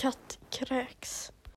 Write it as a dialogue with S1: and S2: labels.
S1: katt kräks.